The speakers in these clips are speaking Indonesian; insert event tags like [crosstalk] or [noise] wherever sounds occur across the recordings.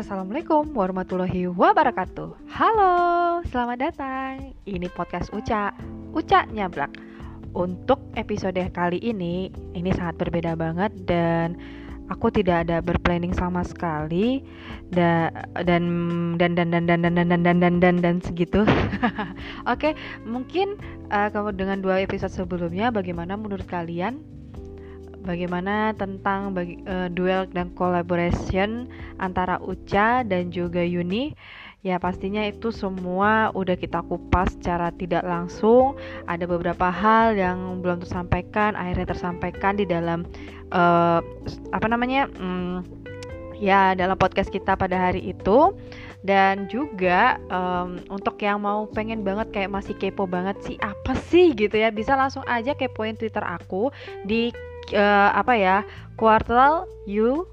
Assalamualaikum warahmatullahi wabarakatuh. Halo, selamat datang. Ini podcast Uca Uca Nyablak. Untuk episode kali ini Ini sangat berbeda banget Dan aku tidak ada berplanning sama sekali. Da, dan, dan dan dan dan dan dan dan dan dan dan dan segitu. [laughs] Oke, mungkin uh, dengan dua episode sebelumnya Bagaimana menurut kalian bagaimana tentang bagi, uh, duel dan collaboration antara Uca dan juga Yuni. Ya pastinya itu semua udah kita kupas secara tidak langsung. Ada beberapa hal yang belum tersampaikan akhirnya tersampaikan di dalam uh, apa namanya um, ya dalam podcast kita pada hari itu. Dan juga um, untuk yang mau pengen banget kayak masih kepo banget sih apa sih gitu ya bisa langsung aja kepoin Twitter aku di uh, apa ya quartal U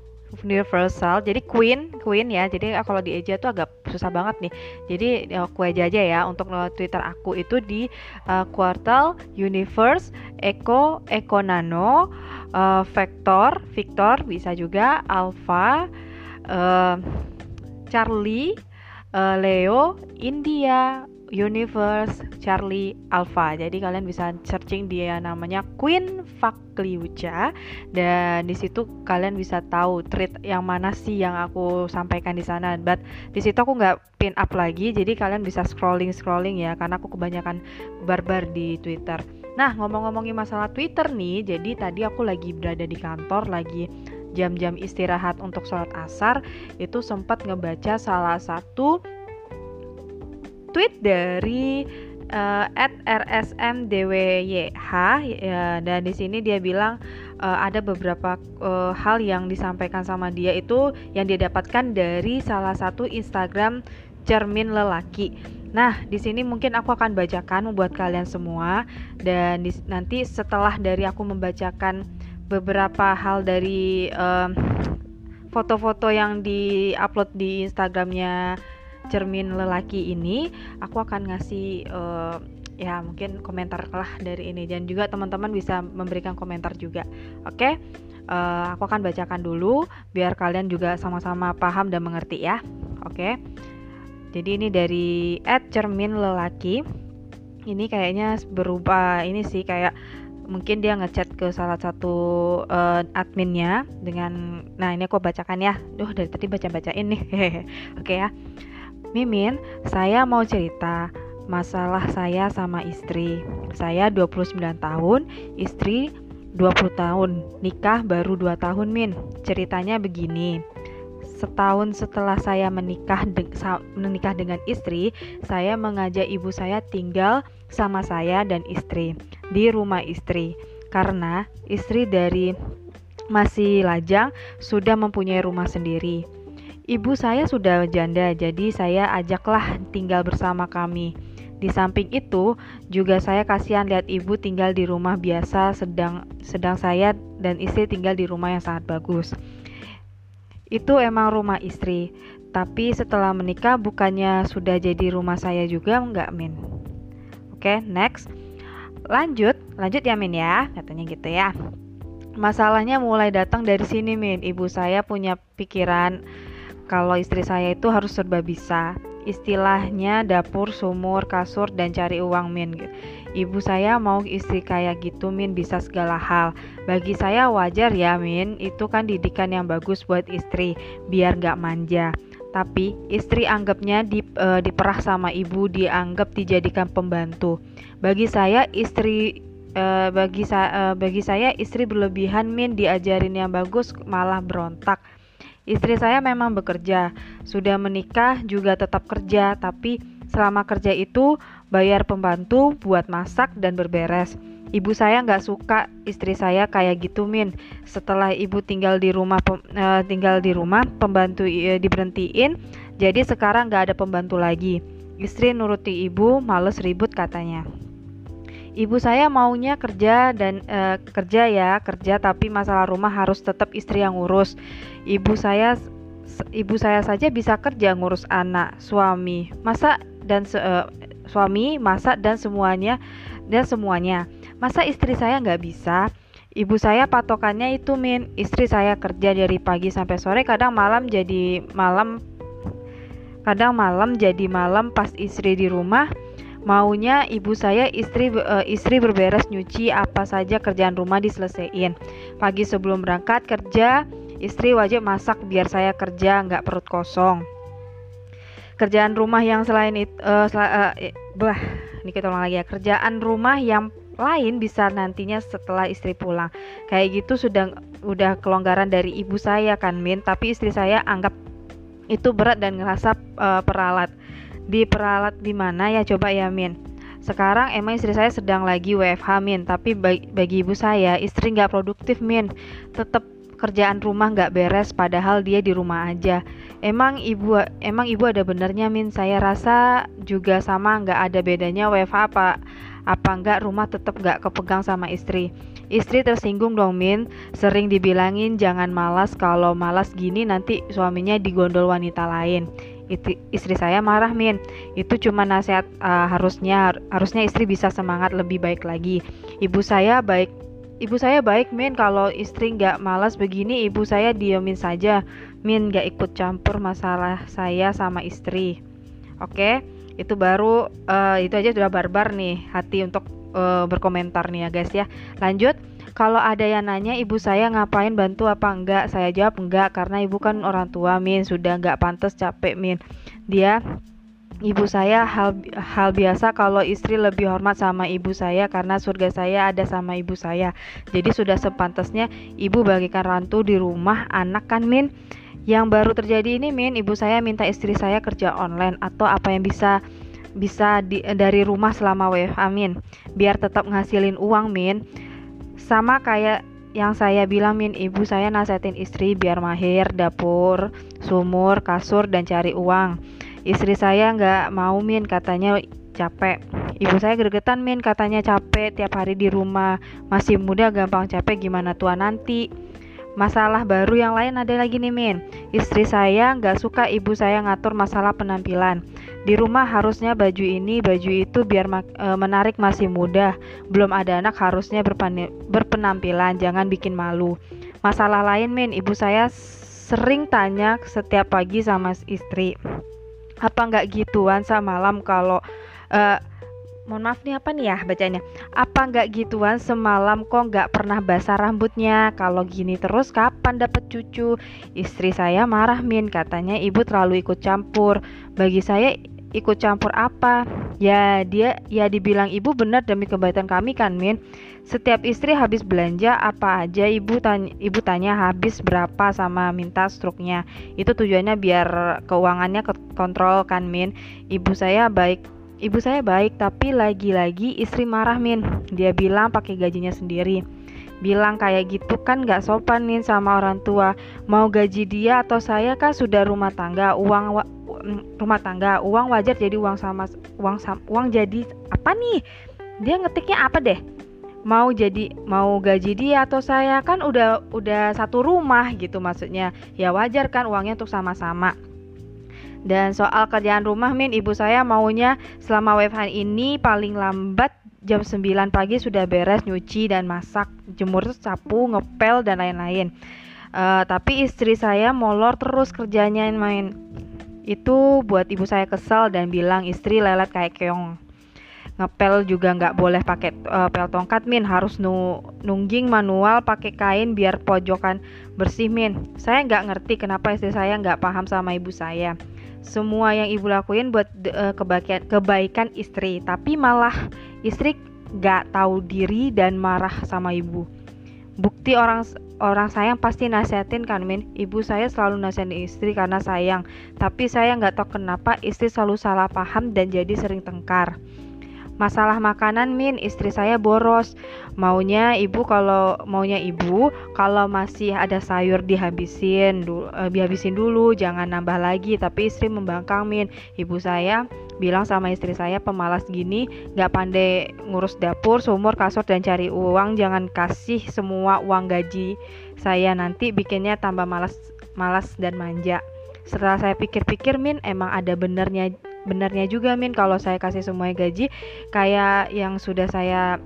universal. Jadi queen queen ya. Jadi kalau di Eja tuh agak susah banget nih. Jadi aku aja aja ya untuk Twitter aku itu di uh, quartal universe eco eco nano uh, vector victor bisa juga alpha uh, charlie uh, leo india Universe Charlie Alpha. Jadi kalian bisa searching dia namanya Queen Fakliuca dan di situ kalian bisa tahu treat yang mana sih yang aku sampaikan di sana. But di situ aku nggak pin up lagi, jadi kalian bisa scrolling scrolling ya karena aku kebanyakan barbar di Twitter. Nah ngomong-ngomongin masalah Twitter nih, jadi tadi aku lagi berada di kantor lagi jam-jam istirahat untuk sholat asar itu sempat ngebaca salah satu tweet dari uh, @rsmdwyh ya, dan di sini dia bilang uh, ada beberapa uh, hal yang disampaikan sama dia itu yang dia dapatkan dari salah satu Instagram cermin lelaki. Nah, di sini mungkin aku akan bacakan buat kalian semua dan di, nanti setelah dari aku membacakan beberapa hal dari foto-foto uh, yang di-upload di Instagramnya cermin lelaki ini aku akan ngasih uh, ya mungkin komentar lah dari ini. Dan juga teman-teman bisa memberikan komentar juga. Oke? Okay? uh, eh, aku akan bacakan dulu biar kalian juga sama-sama paham dan mengerti ya. Oke? Okay? jadi ini dari cermin lelaki. Ini kayaknya berupa ini sih kayak mungkin dia ngechat ke salah satu uh, adminnya dengan nah ini aku bacakan ya. Duh dari tadi baca bacain nih. [laughs] Oke okay ya Mimin, saya mau cerita masalah saya sama istri. Saya 29 tahun, istri 20 tahun. Nikah baru 2 tahun, Min. Ceritanya begini. Setahun setelah saya menikah de menikah dengan istri, saya mengajak ibu saya tinggal sama saya dan istri di rumah istri. Karena istri dari masih lajang sudah mempunyai rumah sendiri. Ibu saya sudah janda, jadi saya ajaklah tinggal bersama kami. Di samping itu, juga saya kasihan lihat ibu tinggal di rumah biasa sedang sedang saya dan istri tinggal di rumah yang sangat bagus. Itu emang rumah istri, tapi setelah menikah bukannya sudah jadi rumah saya juga enggak, Min? Oke, next. Lanjut, lanjut ya Min ya, katanya gitu ya. Masalahnya mulai datang dari sini, Min. Ibu saya punya pikiran kalau istri saya itu harus serba bisa. Istilahnya dapur, sumur, kasur, dan cari uang min Ibu saya mau istri kayak gitu min bisa segala hal. Bagi saya wajar ya min. Itu kan didikan yang bagus buat istri Biar gak manja. Tapi istri anggapnya di, e, diperah sama ibu Dianggap dijadikan pembantu. Bagi saya istri e, bagi, sa, e, bagi saya istri berlebihan min. Diajarin yang bagus malah berontak Istri saya memang bekerja, sudah menikah juga tetap kerja, tapi selama kerja itu bayar pembantu buat masak dan berberes. Ibu saya nggak suka istri saya kayak gitu min. Setelah ibu tinggal di rumah uh, tinggal di rumah pembantu uh, diberhentiin, jadi sekarang nggak ada pembantu lagi. Istri nuruti ibu, males ribut katanya. Ibu saya maunya kerja dan e, kerja ya, kerja tapi masalah rumah harus tetap istri yang ngurus. Ibu saya ibu saya saja bisa kerja ngurus anak, suami, masa dan e, suami, masak dan semuanya dan semuanya. Masa istri saya nggak bisa? Ibu saya patokannya itu min, istri saya kerja dari pagi sampai sore, kadang malam jadi malam kadang malam jadi malam pas istri di rumah maunya ibu saya istri uh, istri berberes nyuci apa saja kerjaan rumah diselesaikan. Pagi sebelum berangkat kerja istri wajib masak biar saya kerja nggak perut kosong. Kerjaan rumah yang selain itu uh, sel uh, bah ini kita ulang lagi ya. Kerjaan rumah yang lain bisa nantinya setelah istri pulang. Kayak gitu sudah udah kelonggaran dari ibu saya kan Min. Tapi istri saya anggap itu berat dan ngerasa uh, peralat diperalat di mana? Ya coba ya Min. Sekarang emang istri saya sedang lagi WFH Min. Tapi bagi, ibu saya istri nggak produktif Min. Tetap kerjaan rumah nggak beres padahal dia di rumah aja. Emang ibu emang ibu ada benernya Min? Saya rasa juga sama nggak ada bedanya WFH apa apa enggak rumah tetap nggak kepegang sama istri. Istri tersinggung dong Min, sering dibilangin jangan malas kalau malas gini nanti suaminya digondol wanita lain itu, istri saya marah min. Itu cuma nasihat uh, harusnya harusnya istri bisa semangat lebih baik lagi. Ibu saya baik ibu saya baik min. Kalau istri nggak malas begini ibu saya diemin saja. Min nggak ikut campur masalah saya sama istri. Oke? Okay? itu baru uh, itu aja sudah barbar nih hati untuk uh, berkomentar nih ya guys ya. Lanjut kalau ada yang nanya ibu saya ngapain bantu apa enggak, saya jawab enggak karena ibu kan orang tua min sudah enggak pantas capek min. Dia Ibu saya hal hal biasa kalau istri lebih hormat sama ibu saya karena surga saya ada sama ibu saya. Jadi sudah sepantasnya ibu bagikan rantu di rumah anak kan Min. Yang baru terjadi ini Min, ibu saya minta istri saya kerja online atau apa yang bisa bisa di, dari rumah selama WFH Min. Biar tetap ngasilin uang Min sama kayak yang saya bilang min ibu saya nasihatin istri biar mahir dapur sumur kasur dan cari uang. Istri saya nggak mau min katanya capek. Ibu saya gregetan min katanya capek tiap hari di rumah. Masih muda gampang capek gimana tua nanti? Masalah baru yang lain ada lagi nih Min Istri saya nggak suka ibu saya ngatur masalah penampilan. Di rumah harusnya baju ini, baju itu biar e, menarik masih muda. Belum ada anak harusnya berpenampilan, jangan bikin malu. Masalah lain Min, ibu saya sering tanya setiap pagi sama istri. Apa nggak gituan sama malam kalau uh, mohon maaf nih apa nih ya bacanya apa nggak gituan semalam kok nggak pernah basah rambutnya? Kalau gini terus kapan dapat cucu? Istri saya marah min. Katanya ibu terlalu ikut campur. Bagi saya ikut campur apa? Ya dia ya dibilang ibu benar demi kebaikan kami kan min? Setiap istri habis belanja apa aja ibu tanya ibu tanya habis berapa sama minta struknya. Itu tujuannya biar keuangannya kontrol kan min? Ibu saya baik Ibu saya baik, tapi lagi-lagi istri marah min. Dia bilang pakai gajinya sendiri. Bilang kayak gitu kan gak sopan min sama orang tua. Mau gaji dia atau saya kan sudah rumah tangga, uang mm, rumah tangga, uang wajar jadi uang sama uang sama, uang jadi apa nih? Dia ngetiknya apa deh? Mau jadi mau gaji dia atau saya kan udah udah satu rumah gitu maksudnya. Ya wajar kan uangnya untuk sama-sama. Dan soal kerjaan rumah Min, ibu saya maunya selama WFH ini paling lambat jam 9 pagi sudah beres nyuci dan masak, jemur sapu, ngepel dan lain-lain. Uh, tapi istri saya molor terus kerjanya main. Itu buat ibu saya kesal dan bilang istri lelet kayak keong ngepel juga nggak boleh pakai uh, pel tongkat min harus nu nungging manual pakai kain biar pojokan bersih min saya nggak ngerti kenapa istri saya nggak paham sama ibu saya semua yang ibu lakuin buat uh, kebaikan kebaikan istri. Tapi malah istri gak tahu diri dan marah sama ibu. Bukti orang orang sayang pasti nasihatin kan min? Ibu saya selalu nasihatin istri karena sayang. Tapi saya nggak tahu kenapa istri selalu salah paham dan jadi sering tengkar Masalah makanan Min, istri saya boros. Maunya ibu kalau maunya ibu kalau masih ada sayur dihabisin dulu, eh, dihabisin dulu, jangan nambah lagi. Tapi istri membangkang Min. Ibu saya bilang sama istri saya pemalas gini, nggak pandai ngurus dapur, sumur, kasur dan cari uang. Jangan kasih semua uang gaji saya nanti bikinnya tambah malas malas dan manja. Setelah saya pikir-pikir Min emang ada benernya benarnya juga Min kalau saya kasih semuanya gaji. Kayak yang sudah saya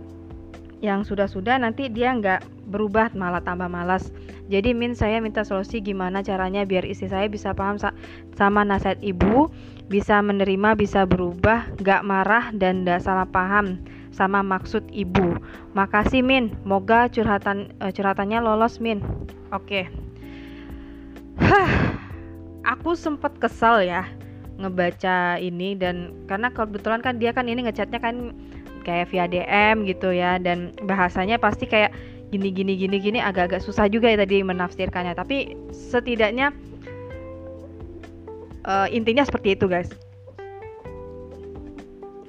yang sudah-sudah nanti dia nggak berubah malah tambah malas. Jadi Min saya minta solusi gimana caranya biar istri saya bisa paham sa sama nasihat ibu bisa menerima bisa berubah gak marah dan gak salah paham sama maksud ibu. Makasih Min. Moga curhatan uh, curhatannya lolos Min. Oke. Okay. Aku sempet kesal ya ngebaca ini dan karena kebetulan kan dia kan ini ngechatnya kan kayak via DM gitu ya dan bahasanya pasti kayak gini gini gini gini agak-agak susah juga ya tadi menafsirkannya. Tapi setidaknya uh, intinya seperti itu guys.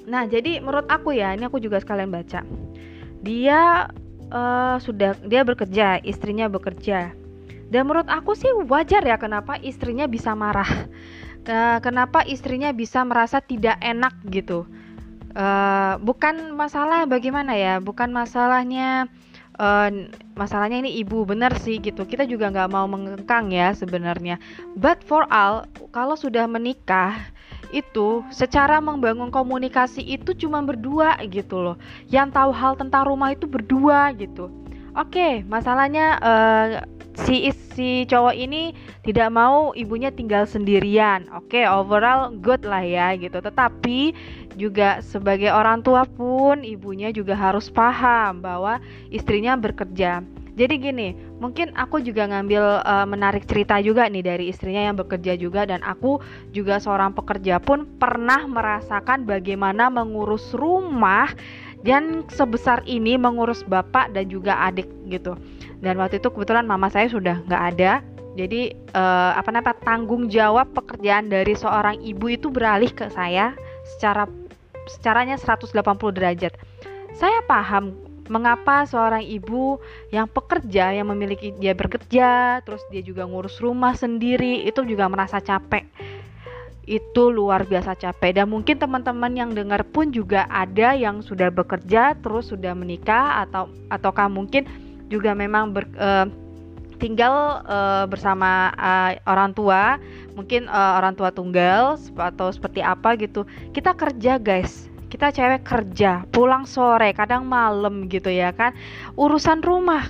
Nah jadi menurut aku ya ini aku juga sekalian baca. Dia uh, sudah dia bekerja istrinya bekerja dan menurut aku sih wajar ya kenapa istrinya bisa marah. Kenapa istrinya bisa merasa tidak enak gitu. Uh, bukan masalah bagaimana ya bukan masalahnya uh, masalahnya ini ibu benar sih gitu. Kita juga nggak mau mengengkang ya sebenarnya. But for all kalau sudah menikah itu secara membangun komunikasi itu cuma berdua gitu loh. Yang tahu hal tentang rumah itu berdua gitu oke okay, masalahnya uh, si si cowok ini tidak mau ibunya tinggal sendirian. Oke, okay, overall good lah ya gitu. Tetapi juga sebagai orang tua pun ibunya juga harus paham bahwa istrinya bekerja. Jadi gini, mungkin aku juga ngambil uh, menarik cerita juga nih dari istrinya yang bekerja juga dan aku juga seorang pekerja pun pernah merasakan bagaimana mengurus rumah dan sebesar ini mengurus bapak dan juga adik gitu. Dan waktu itu kebetulan mama saya sudah nggak ada. Jadi uh, apa namanya tanggung jawab pekerjaan dari seorang ibu itu beralih ke saya secara secaranya 180 derajat. Saya paham mengapa seorang ibu yang pekerja yang memiliki dia bekerja terus dia juga ngurus rumah sendiri itu juga merasa capek itu luar biasa capek. Dan mungkin teman-teman yang dengar pun juga ada yang sudah bekerja terus sudah menikah atau ataukah mungkin juga memang ber, uh, tinggal uh, bersama uh, orang tua mungkin uh, orang tua tunggal atau seperti apa gitu. Kita kerja guys. Kita cewek kerja pulang sore kadang malam gitu ya kan. Urusan rumah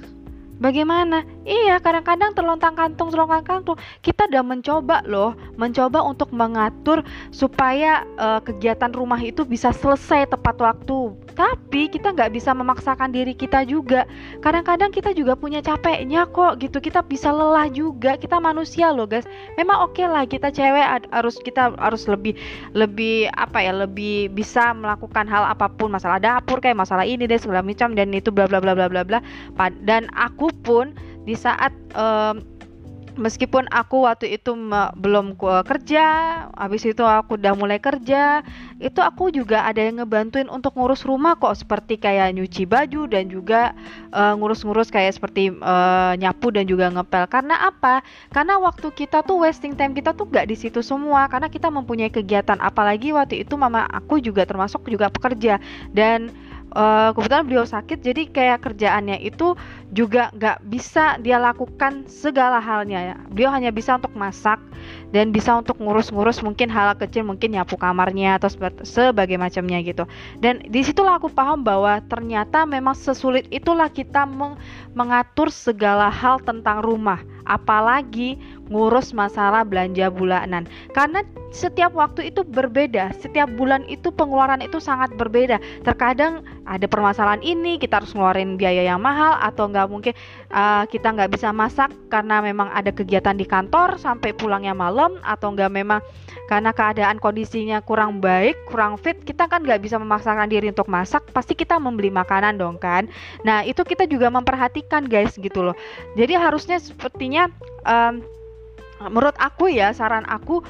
Bagaimana? Iya, kadang-kadang terlontang kantung, terlontang kantung. Kita udah mencoba loh, mencoba untuk mengatur supaya uh, kegiatan rumah itu bisa selesai tepat waktu. Tapi kita nggak bisa memaksakan diri kita juga. Kadang-kadang kita juga punya capeknya kok gitu. Kita bisa lelah juga. Kita manusia loh guys. Memang oke okay lah kita cewek harus kita harus lebih lebih apa ya lebih bisa melakukan hal apa pun masalah dapur kayak masalah ini deh segala macam dan itu bla bla bla bla bla bla. Dan aku pun di saat um, meskipun aku waktu itu belum kerja, habis itu aku udah mulai kerja, itu aku juga ada yang ngebantuin untuk ngurus rumah kok seperti kayak nyuci baju dan juga uh, ngurus-ngurus kayak seperti uh, nyapu dan juga ngepel. Karena apa? Karena waktu kita tuh wasting time kita tuh gak di situ semua karena kita mempunyai kegiatan apalagi waktu itu mama aku juga termasuk juga pekerja dan uh, kebetulan beliau sakit jadi kayak kerjaannya itu juga nggak bisa dia lakukan segala halnya ya. Beliau hanya bisa untuk masak dan bisa untuk ngurus-ngurus mungkin hal kecil mungkin nyapu kamarnya atau sebagai macamnya gitu. Dan di situlah aku paham bahwa ternyata memang sesulit itulah kita meng mengatur segala hal tentang rumah apalagi ngurus masalah belanja bulanan. Karena setiap waktu itu berbeda setiap bulan itu pengeluaran itu sangat berbeda. Terkadang ada permasalahan ini kita harus ngeluarin biaya yang mahal atau nggak mungkin uh, kita nggak bisa masak karena memang ada kegiatan di kantor sampai pulangnya malam atau nggak memang karena keadaan kondisinya kurang baik kurang fit kita kan nggak bisa memaksakan diri untuk masak pasti kita membeli makanan dong kan. Nah itu kita juga memperhatikan guys gitu loh. Jadi harusnya sepertinya um, menurut aku ya saran aku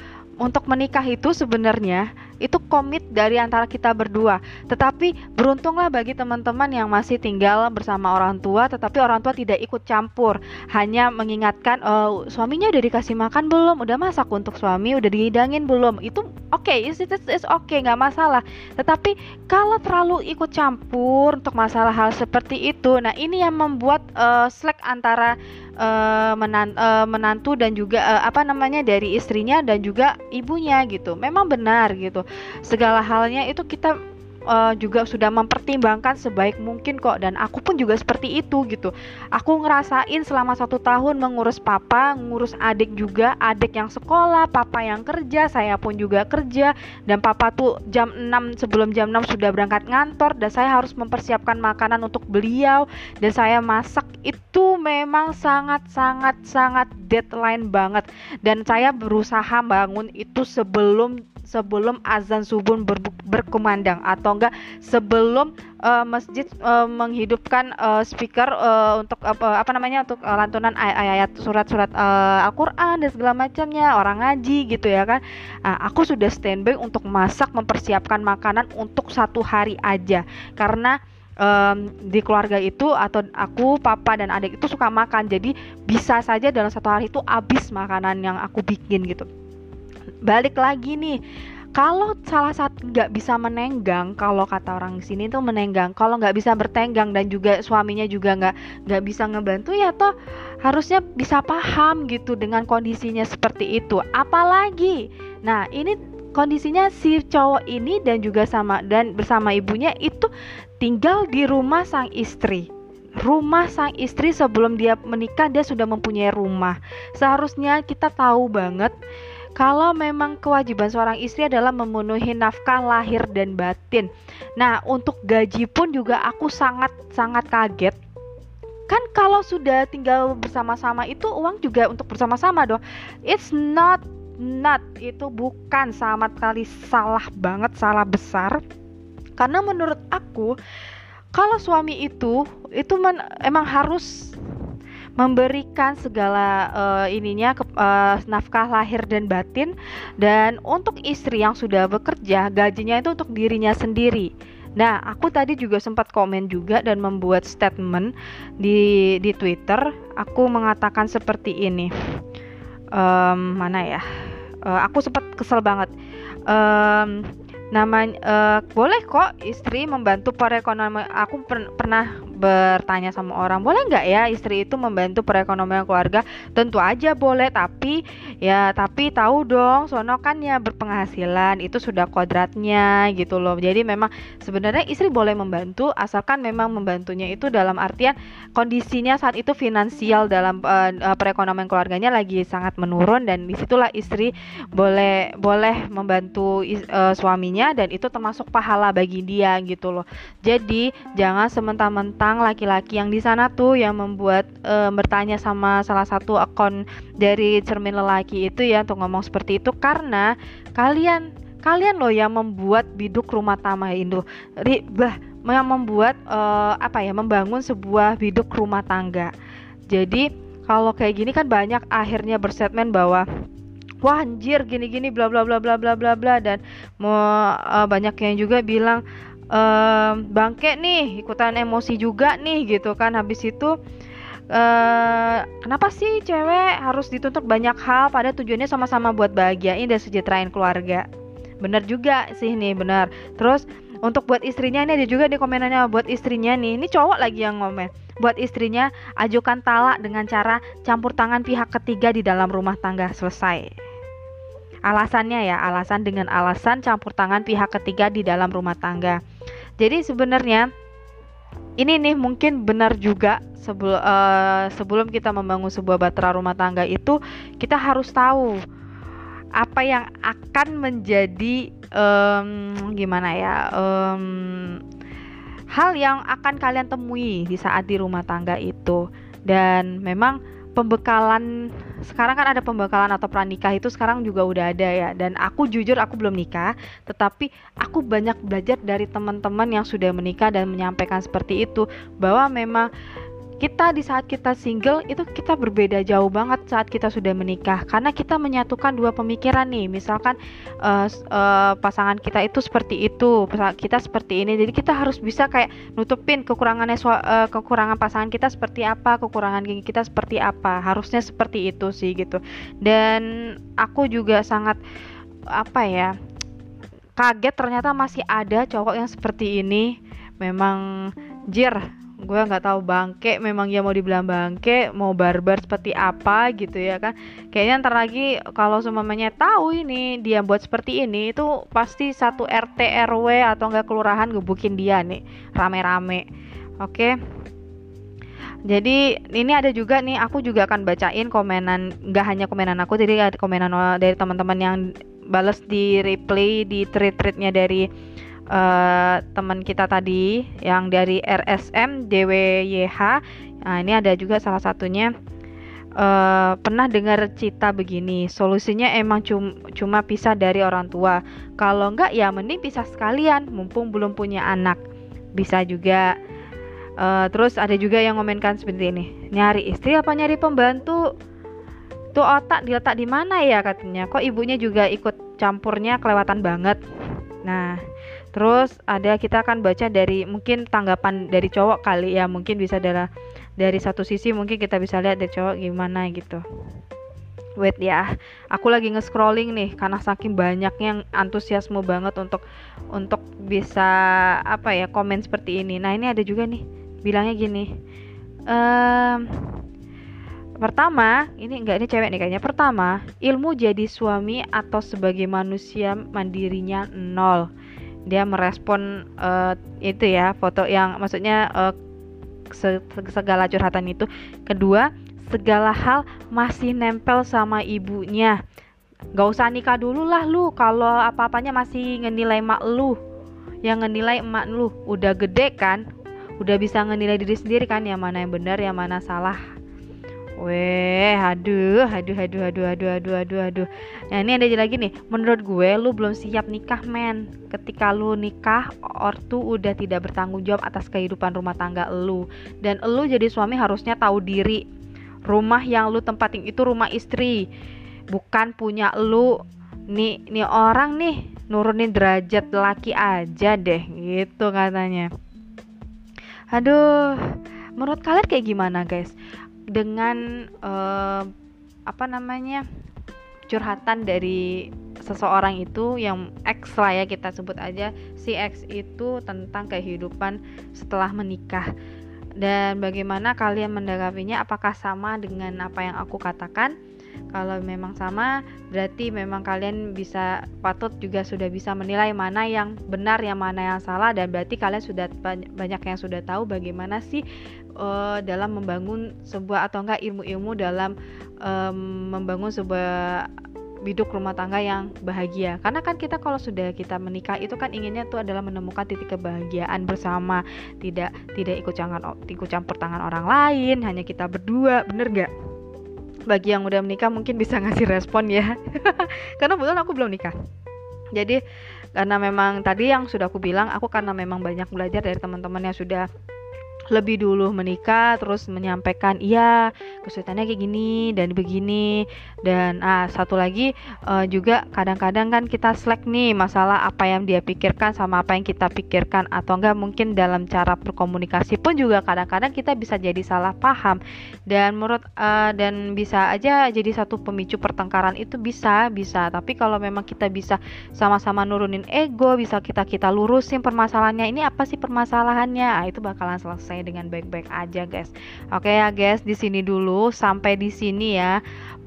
untuk menikah itu sebenarnya itu komit dari antara kita berdua. Tetapi beruntunglah bagi teman-teman yang masih tinggal bersama orang tua, tetapi orang tua tidak ikut campur, hanya mengingatkan, oh, suaminya udah dikasih makan belum, udah masak untuk suami, udah dihidangin belum. Itu oke, okay, oke, okay, nggak masalah. Tetapi kalau terlalu ikut campur untuk masalah hal seperti itu, nah ini yang membuat uh, slack antara uh, menan uh, menantu dan juga apa namanya dari istrinya dan juga ibunya gitu. Memang benar gitu segala halnya itu kita uh, juga sudah mempertimbangkan sebaik mungkin kok. Dan aku pun juga seperti itu gitu. Aku ngerasain selama satu tahun mengurus papa ngurus adik juga adik yang sekolah papa yang kerja saya pun juga kerja. Dan papa tuh jam 6 sebelum jam 6 sudah berangkat ngantor dan saya harus mempersiapkan makanan untuk beliau. Dan saya masak itu memang sangat sangat sangat deadline banget. Dan saya berusaha bangun itu sebelum sebelum azan subuh ber berkumandang atau enggak sebelum uh, masjid uh, menghidupkan uh, speaker uh, untuk apa, apa namanya untuk uh, lantunan ayat-ayat surat-surat uh, Al-Qur'an dan segala macamnya orang ngaji gitu ya kan. Nah, aku sudah standby untuk masak mempersiapkan makanan untuk satu hari aja. Karena um, di keluarga itu atau aku papa dan adik itu suka makan. Jadi bisa saja dalam satu hari itu habis makanan yang aku bikin gitu balik lagi nih. Kalau salah satu nggak bisa menenggang kalau kata orang sini tuh menenggang. Kalau nggak bisa bertenggang dan juga suaminya juga nggak nggak bisa ngebantu ya toh harusnya bisa paham gitu dengan kondisinya seperti itu. Apalagi nah ini kondisinya si cowok ini dan juga sama dan bersama ibunya itu tinggal di rumah sang istri. Rumah sang istri sebelum dia menikah dia sudah mempunyai rumah. Seharusnya kita tahu banget kalau memang kewajiban seorang istri adalah memenuhi nafkah lahir dan batin. Nah, untuk gaji pun juga aku sangat sangat kaget. Kan kalau sudah tinggal bersama-sama itu uang juga untuk bersama-sama dong. It's not not itu bukan sama sekali salah banget, salah besar. Karena menurut aku kalau suami itu itu men, emang harus memberikan segala uh, ininya ke, uh, nafkah lahir dan batin dan untuk istri yang sudah bekerja gajinya itu untuk dirinya sendiri. Nah, aku tadi juga sempat komen juga dan membuat statement di di Twitter. Aku mengatakan seperti ini. Um, mana ya? Uh, aku sempat kesel banget. Um, namanya uh, boleh kok istri membantu perekonomian aku per pernah bertanya sama orang boleh nggak ya istri itu membantu perekonomian keluarga tentu aja boleh tapi ya tapi tahu dong sono kan ya berpenghasilan itu sudah kodratnya gitu loh jadi memang sebenarnya istri boleh membantu asalkan memang membantunya itu dalam artian kondisinya saat itu finansial dalam uh, perekonomian keluarganya lagi sangat menurun dan di situlah istri boleh boleh membantu uh, suaminya dan itu termasuk pahala bagi dia gitu loh. Jadi jangan sementang-mentang laki-laki yang di sana tuh yang membuat e, bertanya sama salah satu akun dari cermin lelaki itu ya untuk ngomong seperti itu karena kalian kalian loh yang membuat biduk rumah tangga itu bah yang membuat e, apa ya membangun sebuah biduk rumah tangga. Jadi kalau kayak gini kan banyak akhirnya berstatement bahwa wah anjir gini-gini bla bla bla bla bla bla bla dan mau uh, banyak yang juga bilang uh, bangke nih ikutan emosi juga nih gitu kan. Habis itu uh, kenapa sih cewek harus dituntut banyak hal pada tujuannya sama-sama buat bahagiain dan sejahterain keluarga? Bener juga sih nih bener terus untuk buat istrinya ini ada juga di komenannya buat istrinya nih. Ini cowok lagi yang ngomen. Buat istrinya ajukan talak dengan cara campur tangan pihak ketiga di dalam rumah tangga. Selesai. Alasannya ya, alasan dengan alasan campur tangan pihak ketiga di dalam rumah tangga. Jadi sebenarnya ini nih mungkin benar juga sebelum uh, eh, sebelum kita membangun sebuah bahtera rumah tangga itu kita harus tahu apa yang akan menjadi um, gimana ya um, hal yang akan kalian temui di saat di rumah tangga itu. Dan memang pembekalan sekarang kan ada pembekalan atau pranikah itu sekarang juga udah ada ya. Dan aku jujur aku belum nikah tetapi aku banyak belajar dari teman-teman yang sudah menikah dan menyampaikan seperti itu. Bahwa memang kita di saat kita single itu kita berbeda jauh banget saat kita sudah menikah. Karena kita menyatukan dua pemikiran nih. Misalkan uh, uh, pasangan kita itu seperti itu kita seperti ini. Jadi kita harus bisa kayak nutupin kekurangannya uh, kekurangan pasangan kita seperti apa kekurangan kita seperti apa. Harusnya seperti itu sih gitu. Dan aku juga sangat apa ya kaget ternyata masih ada cowok yang seperti ini. Memang jir gue nggak tahu bangke memang ya mau dibilang bangke mau barbar seperti apa gitu ya kan. Kayaknya ntar lagi kalau semuanya tahu ini dia buat seperti ini itu pasti satu RT RW atau enggak kelurahan gebukin dia nih rame-rame. Oke? Jadi ini ada juga nih aku juga akan bacain komenan nggak hanya komenan aku jadi ada komenan dari teman-teman yang balas di replay di tweet-tweetnya dari uh, teman kita tadi yang dari RSM DWYH. Nah, ini ada juga salah satunya uh, pernah dengar cita begini, solusinya emang cum cuma pisah dari orang tua. Kalau enggak ya mending pisah sekalian, mumpung belum punya anak. Bisa juga. Uh, terus ada juga yang komenkan seperti ini, nyari istri apa nyari pembantu? Tuh otak diletak di mana ya katanya? Kok ibunya juga ikut campurnya kelewatan banget. Nah, Terus ada kita akan baca dari mungkin tanggapan dari cowok kali ya, mungkin bisa dari dari satu sisi mungkin kita bisa lihat dari cowok gimana gitu. Wait ya, aku lagi nge-scrolling nih karena saking banyaknya yang antusiasme banget untuk untuk bisa apa ya komen seperti ini. Nah ini ada juga nih bilangnya gini. Um, pertama, ini enggak ini cewek nih kayaknya. Pertama, ilmu jadi suami atau sebagai manusia mandirinya nol dia merespon uh, itu ya foto yang maksudnya uh, segala curhatan itu. Kedua segala hal masih nempel sama ibunya. Gak usah nikah dulu lah lu. Kalau apa-apanya masih ngenilai mak lu. Yang ngenilai emak lu. Udah gede kan? Udah bisa ngenilai diri sendiri kan? Yang mana yang benar yang mana salah Weh, aduh, aduh, aduh, aduh, aduh, aduh, aduh, aduh. Nah ini ada lagi nih. Menurut gue, lu belum siap nikah, men. Ketika lu nikah, ortu udah tidak bertanggung jawab atas kehidupan rumah tangga lu. Dan lu jadi suami harusnya tahu diri. Rumah yang lu tempatin itu rumah istri, bukan punya lu. Nih, nih orang nih nurunin derajat laki aja deh, gitu katanya. Aduh, menurut kalian kayak gimana, guys? Dengan uh, apa namanya curhatan dari seseorang itu yang X lah ya kita sebut aja si X itu tentang kehidupan setelah menikah. Dan bagaimana kalian mendagapinya apakah sama dengan apa yang aku katakan? Kalau memang sama, berarti memang kalian bisa patut juga sudah bisa menilai mana yang benar, yang mana yang salah dan berarti kalian sudah banyak yang sudah tahu bagaimana sih uh, dalam membangun sebuah atau enggak ilmu-ilmu dalam um, membangun sebuah hidup rumah tangga yang bahagia. Karena kan kita kalau sudah kita menikah itu kan inginnya tuh adalah menemukan titik kebahagiaan bersama. Tidak tidak ikut campur ikut campur tangan orang lain hanya kita berdua bener gak bagi yang udah menikah mungkin bisa ngasih respon ya. [laughs] Karena kebetulan aku belum nikah. Jadi karena memang tadi yang sudah aku bilang aku karena memang banyak belajar dari teman-teman yang sudah lebih dulu menikah terus menyampaikan iya kesulitannya kayak gini dan begini. Dan ah satu lagi uh, juga kadang-kadang kan kita slack nih masalah apa yang dia pikirkan sama apa yang kita pikirkan atau enggak mungkin dalam cara berkomunikasi pun juga kadang-kadang kita bisa jadi salah paham. Dan menurut uh, dan bisa aja jadi satu pemicu pertengkaran itu bisa bisa. Tapi kalau memang kita bisa sama-sama nurunin ego bisa kita kita lurusin permasalahannya ini apa sih permasalahannya? Ah, itu bakalan selesai selesai dengan baik-baik aja guys. Oke ya guys di sini dulu sampai di sini ya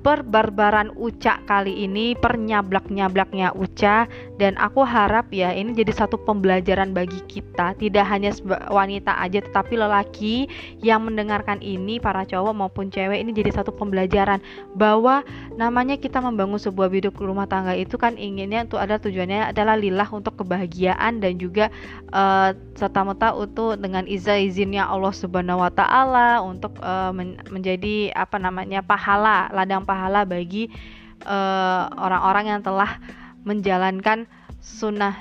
perbarbaran Uca kali ini, pernyablak-nyablaknya Uca dan aku harap ya ini jadi satu pembelajaran bagi kita, tidak hanya wanita aja tetapi lelaki yang mendengarkan ini para cowok maupun cewek ini jadi satu pembelajaran. Bahwa namanya kita membangun sebuah hidup rumah tangga itu kan inginnya untuk ada tujuannya adalah lillah untuk kebahagiaan dan juga uh, serta-merta untuk dengan izin izinnya Allah Subhanahu wa taala untuk uh, men menjadi apa namanya pahala ladang pahala pahala bagi eh, orang-orang uh, yang telah menjalankan sunnah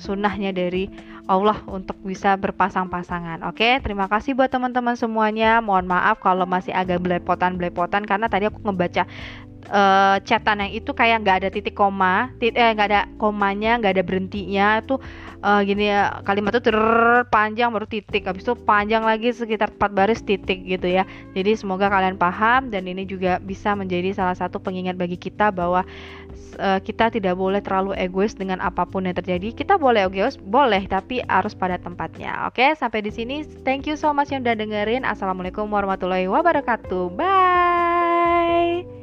sunnahnya dari Allah untuk bisa berpasang-pasangan. Oke, terima kasih buat teman-teman semuanya. Mohon maaf kalau masih agak belepotan-belepotan karena tadi aku ngebaca uh, chatan yang itu kayak nggak ada titik koma tit eh nggak ada komanya nggak ada berhentinya tuh uh, gini ya kalimat itu panjang baru titik. Habis itu panjang lagi sekitar 4 baris titik gitu ya. Jadi semoga kalian paham dan ini juga bisa menjadi salah satu pengingat bagi kita bahwa uh, kita tidak boleh terlalu egois dengan apa pun yang terjadi. Kita boleh egois boleh tapi harus pada tempatnya. Oke sampai di sini. Thank you so much yang udah dengerin. Assalamualaikum warahmatullahi wabarakatuh. Bye